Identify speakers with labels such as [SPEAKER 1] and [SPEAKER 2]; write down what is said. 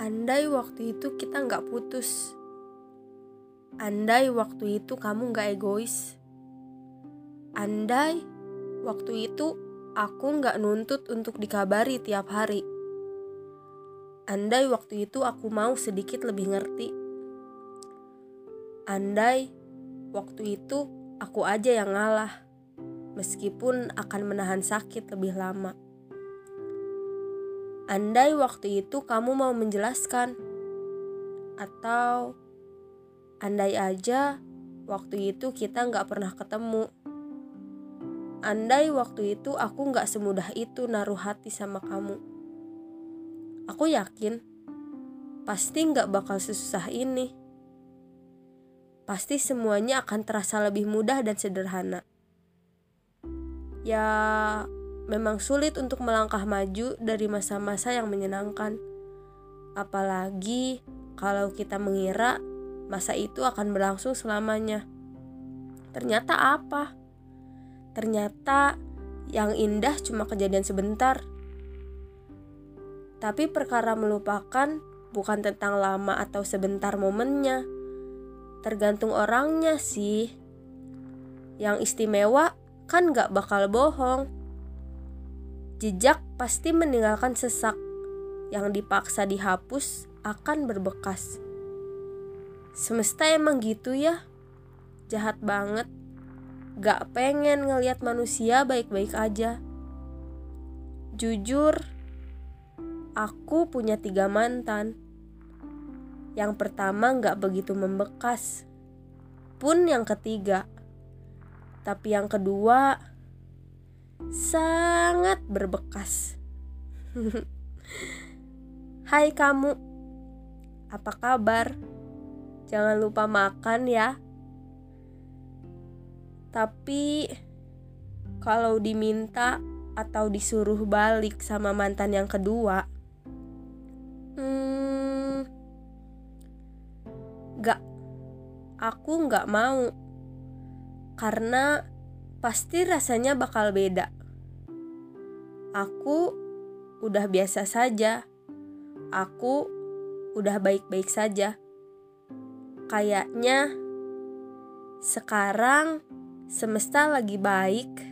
[SPEAKER 1] Andai waktu itu kita nggak putus. Andai waktu itu kamu nggak egois. Andai waktu itu aku nggak nuntut untuk dikabari tiap hari. Andai waktu itu aku mau sedikit lebih ngerti. Andai waktu itu aku aja yang ngalah, meskipun akan menahan sakit lebih lama. Andai waktu itu kamu mau menjelaskan, atau andai aja waktu itu kita nggak pernah ketemu. Andai waktu itu aku nggak semudah itu naruh hati sama kamu. Aku yakin pasti nggak bakal sesusah ini. Pasti semuanya akan terasa lebih mudah dan sederhana. Ya, memang sulit untuk melangkah maju dari masa-masa yang menyenangkan. Apalagi kalau kita mengira masa itu akan berlangsung selamanya. Ternyata apa? Ternyata yang indah cuma kejadian sebentar. Tapi perkara melupakan bukan tentang lama atau sebentar momennya. Tergantung orangnya sih. Yang istimewa kan gak bakal bohong. Jejak pasti meninggalkan sesak. Yang dipaksa dihapus akan berbekas. Semesta emang gitu ya. Jahat banget. Gak pengen ngeliat manusia baik-baik aja. Jujur, aku punya tiga mantan. Yang pertama gak begitu membekas. Pun yang ketiga. Tapi yang kedua sangat berbekas. Hai kamu, apa kabar? Jangan lupa makan ya. Tapi kalau diminta atau disuruh balik sama mantan yang kedua, hmm, gak, aku gak mau karena pasti rasanya bakal beda. Aku udah biasa saja. Aku udah baik-baik saja. Kayaknya sekarang semesta lagi baik